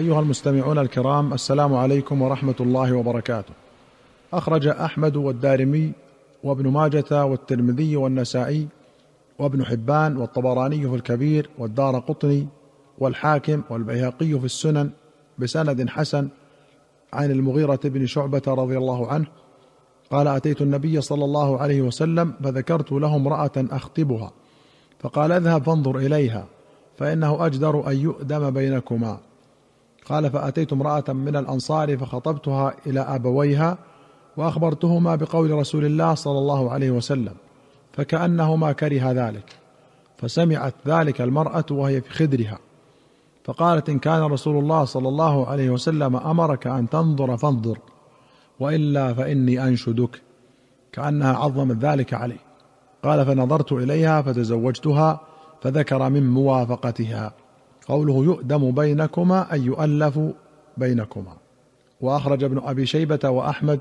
أيها المستمعون الكرام السلام عليكم ورحمة الله وبركاته. أخرج أحمد والدارمي وابن ماجة والترمذي والنسائي وابن حبان والطبراني في الكبير والدار قطني والحاكم والبيهقي في السنن بسند حسن عن المغيرة بن شعبة رضي الله عنه. قال أتيت النبي صلى الله عليه وسلم فذكرت له امرأة أخطبها فقال اذهب فانظر إليها فإنه أجدر أن يؤدم بينكما. قال فأتيت امرأة من الأنصار فخطبتها إلى أبويها وأخبرتهما بقول رسول الله صلى الله عليه وسلم فكأنهما كره ذلك فسمعت ذلك المرأة وهي في خدرها فقالت إن كان رسول الله صلى الله عليه وسلم أمرك أن تنظر فانظر وإلا فإني أنشدك كأنها عظمت ذلك عليه قال فنظرت إليها فتزوجتها فذكر من موافقتها. قوله يؤدم بينكما أي يؤلف بينكما. وأخرج ابن أبي شيبة وأحمد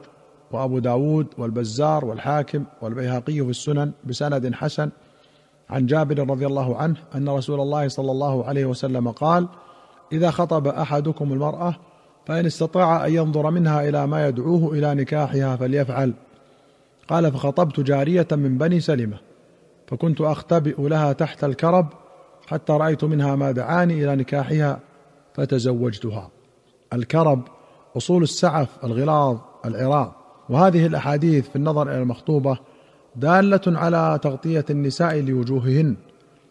وأبو داود والبزار والحاكم والبيهقي في السنن بسند حسن عن جابر رضي الله عنه أن رسول الله صلى الله عليه وسلم قال إذا خطب أحدكم المرأة فإن استطاع أن ينظر منها إلى ما يدعوه إلى نكاحها فليفعل قال فخطبت جارية من بني سلمة فكنت أختبئ لها تحت الكرب حتى رأيت منها ما دعاني إلى نكاحها فتزوجتها. الكرب أصول السعف الغلاظ العراض. وهذه الأحاديث في النظر إلى المخطوبة دالة على تغطية النساء لوجوههن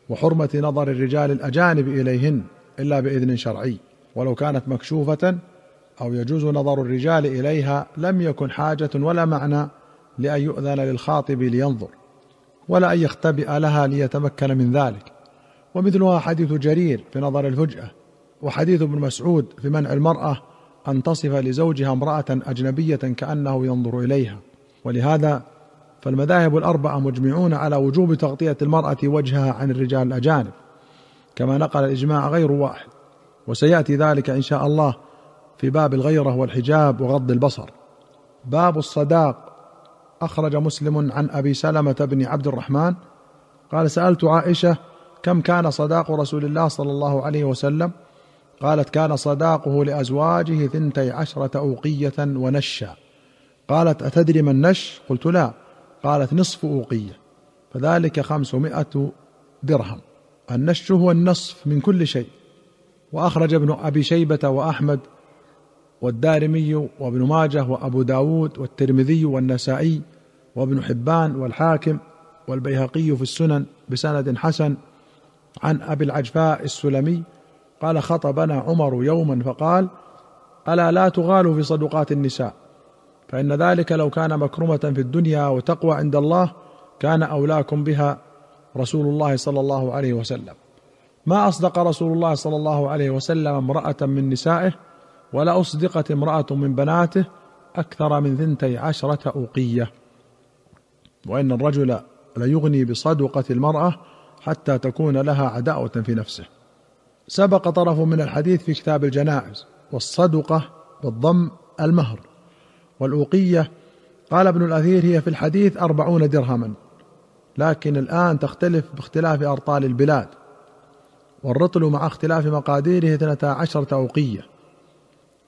وحرمة نظر الرجال الأجانب إليهن إلا بإذن شرعي. ولو كانت مكشوفة أو يجوز نظر الرجال إليها لم يكن حاجة ولا معنى لأن يؤذن للخاطب لينظر ولا أن يختبئ لها ليتمكن من ذلك. ومثلها حديث جرير في نظر الفجأة وحديث ابن مسعود في منع المرأة أن تصف لزوجها امرأة أجنبية كأنه ينظر إليها. ولهذا فالمذاهب الأربعة مجمعون على وجوب تغطية المرأة وجهها عن الرجال الأجانب كما نقل الإجماع غير واحد. وسيأتي ذلك إن شاء الله في باب الغيرة والحجاب وغض البصر. باب الصداق. أخرج مسلم عن أبي سلمة بن عبد الرحمن قال سألت عائشة كم كان صداق رسول الله صلى الله عليه وسلم؟ قالت كان صداقه لأزواجه ثنتي عشرة أوقية ونشا. قالت أتدري ما النش؟ قلت لا. قالت نصف أوقية. فذلك خمسمائة درهم. النش هو النصف من كل شيء. وأخرج ابن أبي شيبة وأحمد والدارمي وابن ماجه وأبو داود والترمذي والنسائي وابن حبان والحاكم والبيهقي في السنن بسند حسن عن أبي العجفاء السلمي قال خطبنا عمر يوما فقال ألا لا تغالوا في صدقات النساء فإن ذلك لو كان مكرمة في الدنيا وتقوى عند الله كان أولاكم بها رسول الله صلى الله عليه وسلم. ما أصدق رسول الله صلى الله عليه وسلم امرأة من نسائه ولا أصدقت امرأة من بناته أكثر من ثنتي عشرة أوقية. وإن الرجل ليغني بصدقة المرأة حتى تكون لها عداوة في نفسه. سبق طرف من الحديث في كتاب الجنائز والصدقة بالضم المهر. والأوقية قال ابن الأثير هي في الحديث أربعون درهما. لكن الآن تختلف باختلاف أرطال البلاد. والرطل مع اختلاف مقاديره اثنتا عشرة أوقية.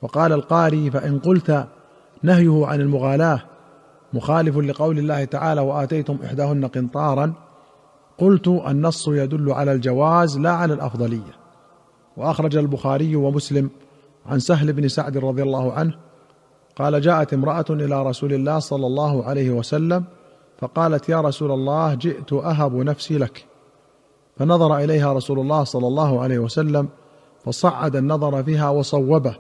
وقال القاري فإن قلت نهيه عن المغالاة مخالف لقول الله تعالى وآتيتم إحداهن قنطارا قلت النص يدل على الجواز لا على الأفضلية. وأخرج البخاري ومسلم عن سهل بن سعد رضي الله عنه قال جاءت امرأة إلى رسول الله صلى الله عليه وسلم فقالت يا رسول الله جئت أهب نفسي لك. فنظر إليها رسول الله صلى الله عليه وسلم فصعد النظر فيها وصوبه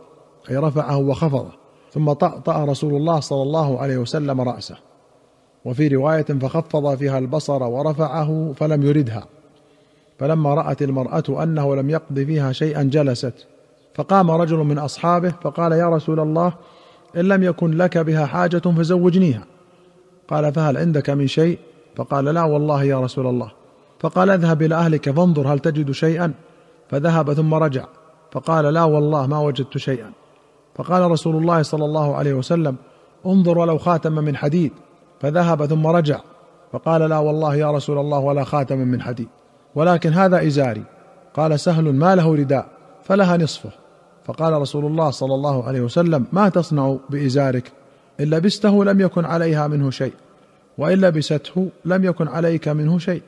أي رفعه وخفضه ثم طأطأ رسول الله صلى الله عليه وسلم رأسه. وفي رواية فخفض فيها البصر ورفعه فلم يردها. فلما رأت المرأة أنه لم يقض فيها شيئا جلست. فقام رجل من أصحابه فقال يا رسول الله إن لم يكن لك بها حاجة فزوجنيها. قال فهل عندك من شيء؟ فقال لا والله يا رسول الله. فقال اذهب إلى أهلك فانظر هل تجد شيئا. فذهب ثم رجع. فقال لا والله ما وجدت شيئا. فقال رسول الله صلى الله عليه وسلم انظر ولو خاتم من حديد. فذهب ثم رجع فقال لا والله يا رسول الله ولا خاتم من حديد. ولكن هذا إزاري. قال سهل ما له رداء فلها نصفه. فقال رسول الله صلى الله عليه وسلم ما تصنع بإزارك؟ ان لبسته لم يكن عليها منه شيء. وان لبسته لم يكن عليك منه شيء.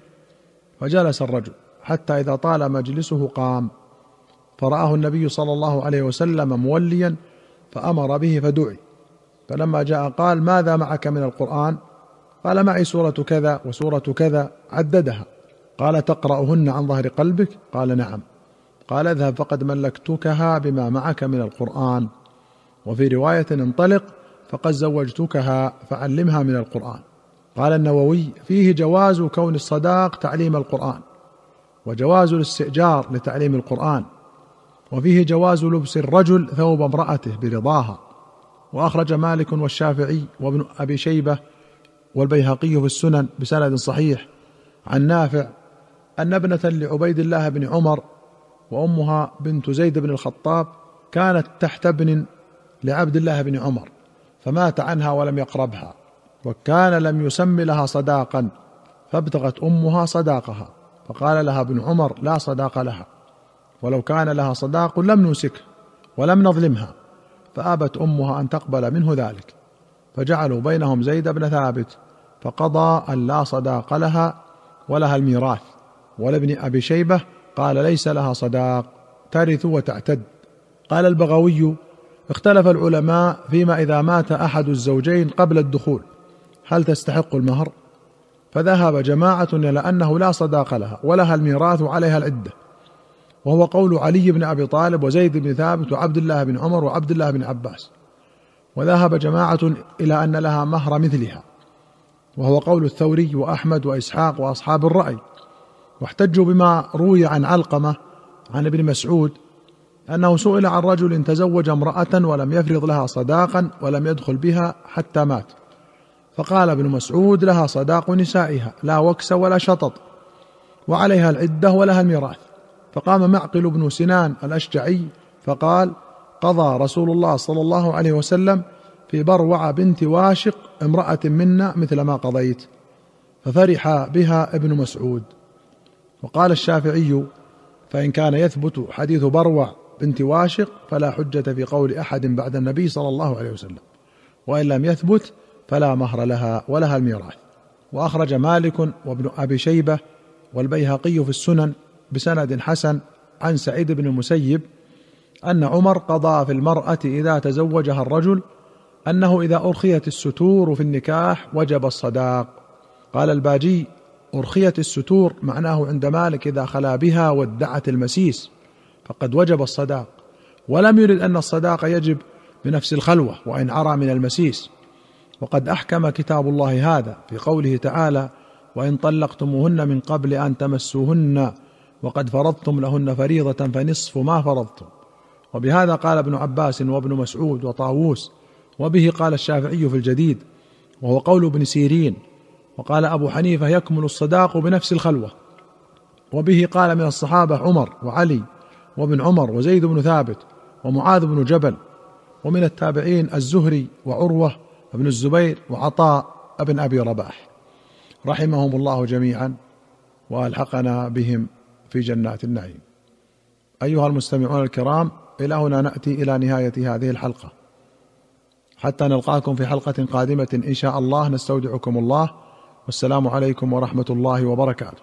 فجلس الرجل حتى إذا طال مجلسه قام. فرآه النبي صلى الله عليه وسلم موليا فأمر به فدعي. فلما جاء قال ماذا معك من القرآن؟ قال معي سورة كذا وسورة كذا. عددها. قال تقرأهن عن ظهر قلبك؟ قال نعم. قال اذهب فقد ملكتكها بما معك من القرآن. وفي رواية انطلق فقد زوجتكها فعلمها من القرآن. قال النووي فيه جواز كون الصداق تعليم القرآن وجواز الاستئجار لتعليم القرآن وفيه جواز لبس الرجل ثوب امرأته برضاها. وأخرج مالك والشافعي وابن أبي شيبة والبيهقي في السنن بسند صحيح عن نافع أن ابنة لعبيد الله بن عمر وأمها بنت زيد بن الخطاب كانت تحت ابن لعبد الله بن عمر فمات عنها ولم يقربها وكان لم يسم لها صداقا فابتغت أمها صداقها فقال لها ابن عمر لا صداق لها ولو كان لها صداق لم نمسكه ولم نظلمها. فآبت أمها أن تقبل منه ذلك فجعلوا بينهم زيد بن ثابت فقضى أن لا صداق لها ولها الميراث ولابن أبي شيبة قال ليس لها صداق ترث وتعتد. قال البغوي اختلف العلماء فيما إذا مات أحد الزوجين قبل الدخول هل تستحق المهر؟ فذهب جماعة إلى أنه لا صداق لها ولها الميراث عليها العدة. وهو قول علي بن أبي طالب وزيد بن ثابت وعبد الله بن عمر وعبد الله بن عباس. وذهب جماعة إلى أن لها مهر مثلها. وهو قول الثوري وأحمد وإسحاق وأصحاب الرأي. واحتجوا بما روي عن علقمة عن ابن مسعود أنه سئل عن رجل تزوج امرأة ولم يفرض لها صداقا ولم يدخل بها حتى مات. فقال ابن مسعود لها صداق نسائها لا وكس ولا شطط وعليها العدة ولها الميراث. فقام معقل بن سنان الأشجعي فقال قضى رسول الله صلى الله عليه وسلم في بروع بنت واشق امرأة منا مثل ما قضيت ففرح بها ابن مسعود. وقال الشافعي فإن كان يثبت حديث بروع بنت واشق فلا حجة في قول أحد بعد النبي صلى الله عليه وسلم وإن لم يثبت فلا مهر لها ولها الميراث. وأخرج مالك وابن أبي شيبة والبيهقي في السنن بسند حسن عن سعيد بن المسيب أن عمر قضى في المرأة إذا تزوجها الرجل أنه إذا أرخيت الستور في النكاح وجب الصداق. قال الباجي أرخيت الستور معناه عند مالك إذا خلا بها وادعت المسيس فقد وجب الصداق. ولم يرد أن الصداق يجب بنفس الخلوة وإن عرى من المسيس. وقد أحكم كتاب الله هذا في قوله تعالى وإن طلقتموهن من قبل أن تمسوهن وقد فرضتم لهن فريضة فنصف ما فرضتم. وبهذا قال ابن عباس وابن مسعود وطاووس وبه قال الشافعي في الجديد وهو قول ابن سيرين وقال أبو حنيفة يكمل الصداق بنفس الخلوة. وبه قال من الصحابة عمر وعلي وابن عمر وزيد بن ثابت ومعاذ بن جبل ومن التابعين الزهري وعروة بن الزبير وعطاء بن أبي رباح. رحمهم الله جميعا وألحقنا بهم. في جنات النعيم. أيها المستمعون الكرام إلى هنا نأتي إلى نهاية هذه الحلقة. حتى نلقاكم في حلقة قادمة إن شاء الله نستودعكم الله. والسلام عليكم ورحمة الله وبركاته.